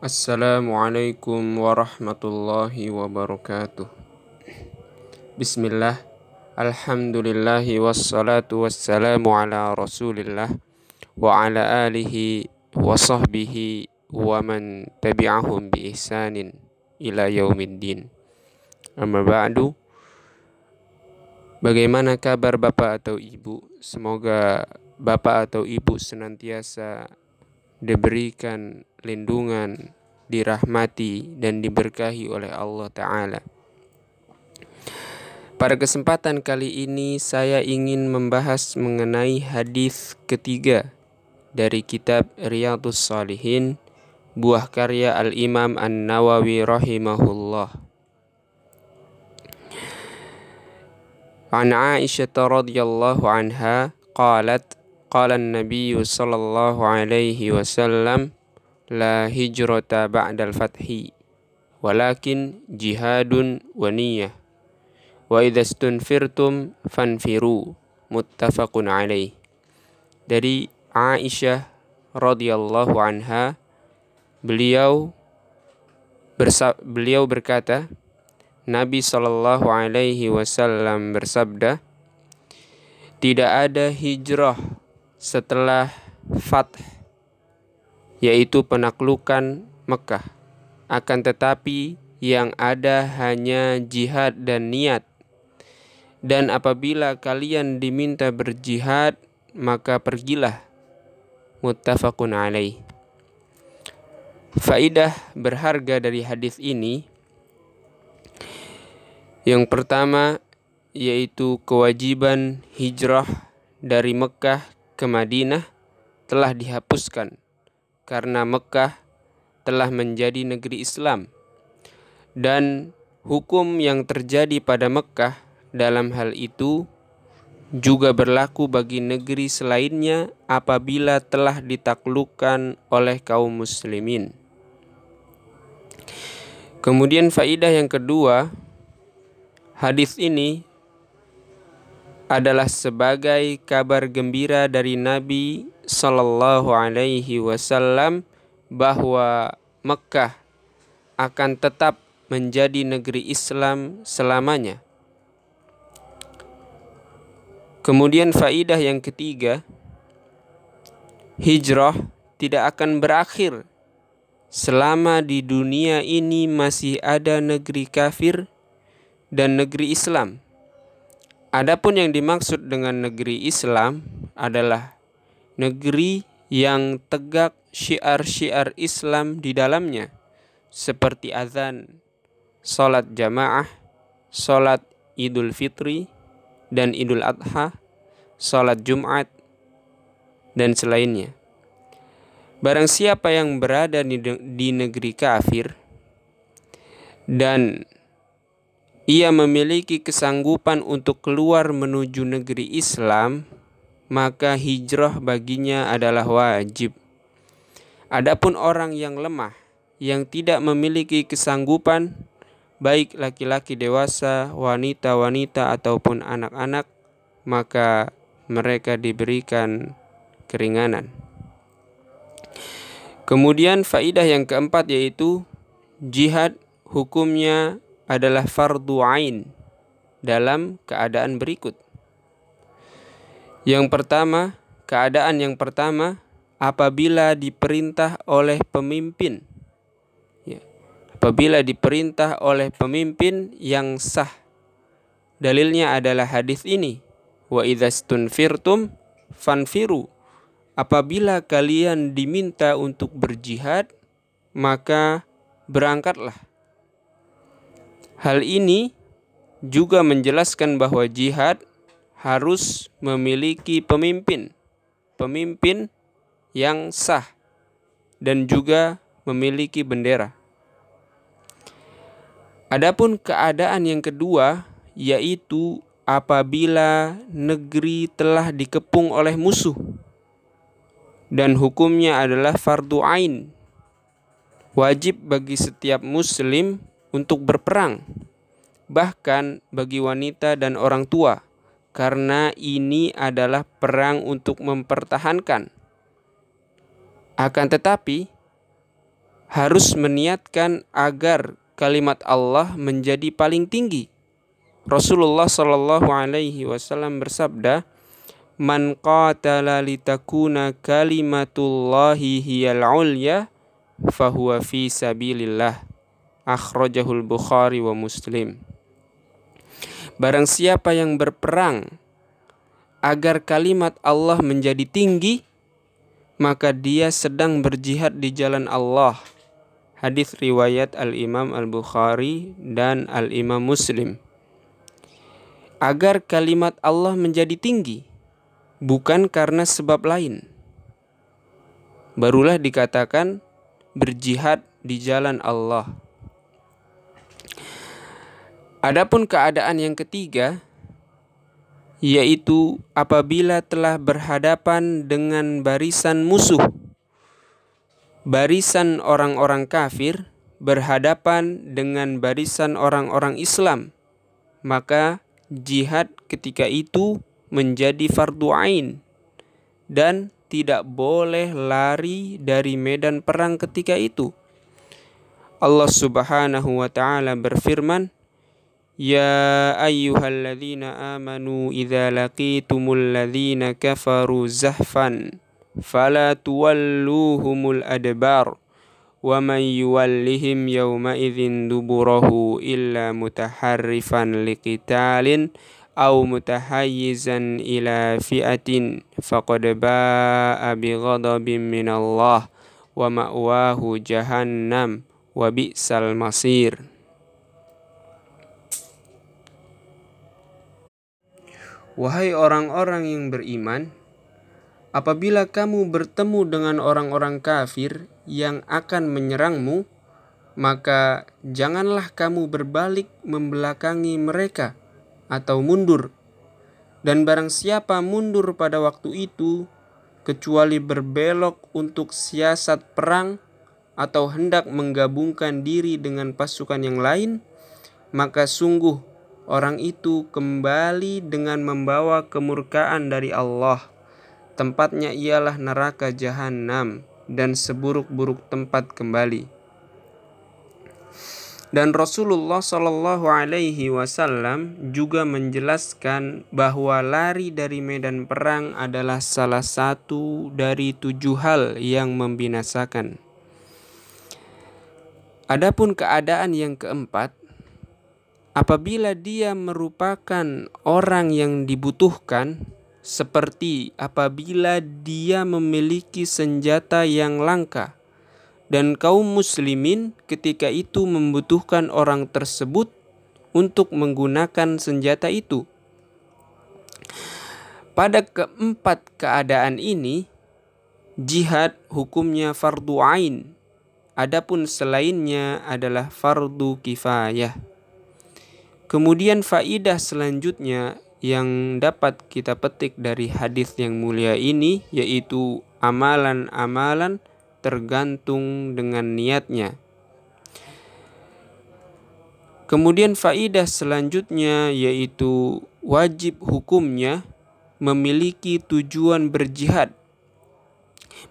Assalamualaikum warahmatullahi wabarakatuh. Bismillah. Alhamdulillahi wassalatu wassalamu ala rasulillah Wa ala alihi wa sahbihi wa man tabi'ahum bi ihsanin ila yaumiddin. Amma ba'du. Bagaimana kabar Bapak atau Ibu? Semoga Bapak atau Ibu senantiasa diberikan lindungan, dirahmati, dan diberkahi oleh Allah Ta'ala. Pada kesempatan kali ini, saya ingin membahas mengenai hadis ketiga dari kitab Riyadus Salihin, buah karya Al-Imam An-Nawawi rahimahullah. An Aisyah radhiyallahu anha qalat قال النبي صلى الله عليه وسلم لا هجرة بعد الفتح ولكن جهاد ونية وإذا استنفرتم فانفروا متفق عليه dari Aisyah radhiyallahu anha beliau bersa beliau berkata Nabi Shallallahu alaihi wasallam bersabda tidak ada hijrah setelah Fath yaitu penaklukan Mekah. Akan tetapi yang ada hanya jihad dan niat. Dan apabila kalian diminta berjihad, maka pergilah. Muttafaqun alaih. Faidah berharga dari hadis ini yang pertama yaitu kewajiban hijrah dari Mekah ke Madinah telah dihapuskan karena Mekah telah menjadi negeri Islam dan hukum yang terjadi pada Mekah dalam hal itu juga berlaku bagi negeri selainnya apabila telah ditaklukkan oleh kaum muslimin. Kemudian faidah yang kedua, hadis ini adalah sebagai kabar gembira dari Nabi Sallallahu Alaihi Wasallam bahwa Mekah akan tetap menjadi negeri Islam selamanya. Kemudian faidah yang ketiga, hijrah tidak akan berakhir selama di dunia ini masih ada negeri kafir dan negeri Islam. Adapun yang dimaksud dengan negeri Islam adalah negeri yang tegak syiar-syiar Islam di dalamnya, seperti azan, salat jamaah, salat Idul Fitri dan Idul Adha, salat Jumat, dan selainnya. Barang siapa yang berada di negeri kafir dan ia memiliki kesanggupan untuk keluar menuju negeri Islam, maka hijrah baginya adalah wajib. Adapun orang yang lemah, yang tidak memiliki kesanggupan, baik laki-laki dewasa, wanita-wanita, ataupun anak-anak, maka mereka diberikan keringanan. Kemudian, faidah yang keempat yaitu jihad hukumnya adalah fardu ain dalam keadaan berikut. Yang pertama, keadaan yang pertama apabila diperintah oleh pemimpin. Ya. Apabila diperintah oleh pemimpin yang sah. Dalilnya adalah hadis ini. Wa idzastunfirtum fanfiru. Apabila kalian diminta untuk berjihad, maka berangkatlah Hal ini juga menjelaskan bahwa jihad harus memiliki pemimpin, pemimpin yang sah dan juga memiliki bendera. Adapun keadaan yang kedua yaitu apabila negeri telah dikepung oleh musuh dan hukumnya adalah fardu ain. Wajib bagi setiap muslim untuk berperang, bahkan bagi wanita dan orang tua, karena ini adalah perang untuk mempertahankan. Akan tetapi, harus meniatkan agar kalimat Allah menjadi paling tinggi. Rasulullah Shallallahu alaihi wasallam bersabda, "Man qatala litakuna kalimatullahi hiyal ulya fahuwa fi sabilillah." Akhrajahul Bukhari wa Muslim. Barang siapa yang berperang agar kalimat Allah menjadi tinggi, maka dia sedang berjihad di jalan Allah Hadis riwayat Al-Imam Al-Bukhari dan Al-Imam Muslim. Agar kalimat Allah menjadi tinggi, bukan karena sebab lain. Barulah dikatakan berjihad di jalan Allah. Adapun keadaan yang ketiga, yaitu apabila telah berhadapan dengan barisan musuh barisan orang-orang kafir berhadapan dengan barisan orang-orang Islam, maka jihad ketika itu menjadi fardu ain dan tidak boleh lari dari medan perang ketika itu. Allah Subhanahu wa taala berfirman, "Ya ayyuhalladzina amanu idza laqitumul ladzina kafaru zahfan" فلا تولوهم الأدبار ومن يولهم يومئذ دبره إلا متحرفا لقتال أو متحيزا إلى فئة فقد باء بغضب من الله ومأواه جهنم وبئس المصير Wahai orang-orang yang beriman, Apabila kamu bertemu dengan orang-orang kafir yang akan menyerangmu, maka janganlah kamu berbalik membelakangi mereka atau mundur. Dan barang siapa mundur pada waktu itu, kecuali berbelok untuk siasat perang atau hendak menggabungkan diri dengan pasukan yang lain, maka sungguh orang itu kembali dengan membawa kemurkaan dari Allah Tempatnya ialah neraka jahanam dan seburuk-buruk tempat kembali. Dan Rasulullah Shallallahu Alaihi Wasallam juga menjelaskan bahwa lari dari medan perang adalah salah satu dari tujuh hal yang membinasakan. Adapun keadaan yang keempat, apabila dia merupakan orang yang dibutuhkan, seperti apabila dia memiliki senjata yang langka dan kaum muslimin ketika itu membutuhkan orang tersebut untuk menggunakan senjata itu. Pada keempat keadaan ini, jihad hukumnya fardu ain, adapun selainnya adalah fardu kifayah. Kemudian faidah selanjutnya yang dapat kita petik dari hadis yang mulia ini yaitu amalan-amalan tergantung dengan niatnya. Kemudian faidah selanjutnya yaitu wajib hukumnya memiliki tujuan berjihad.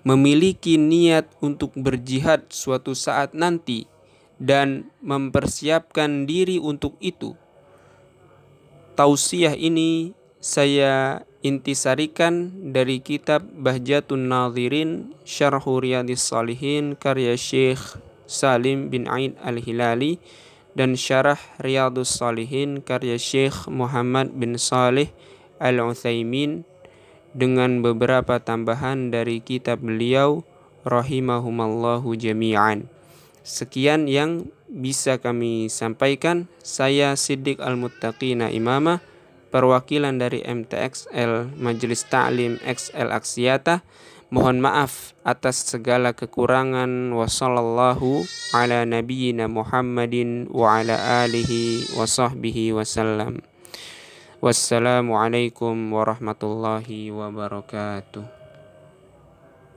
Memiliki niat untuk berjihad suatu saat nanti dan mempersiapkan diri untuk itu tausiah ini saya intisarikan dari kitab Bahjatun Nadhirin Syarhu Riyadis Salihin karya Syekh Salim bin Aid Al-Hilali dan Syarah Riyadus Salihin karya Syekh Muhammad bin Saleh Al-Utsaimin dengan beberapa tambahan dari kitab beliau rahimahumallahu jami'an. Sekian yang bisa kami sampaikan. Saya Siddiq Al-Muttaqina Imamah, perwakilan dari MTXL Majelis Ta'lim XL Aksiata. Mohon maaf atas segala kekurangan. Wassallallahu ala nabiyyina Muhammadin wa ala alihi wa sahbihi wasallam. Wassalamualaikum warahmatullahi wabarakatuh.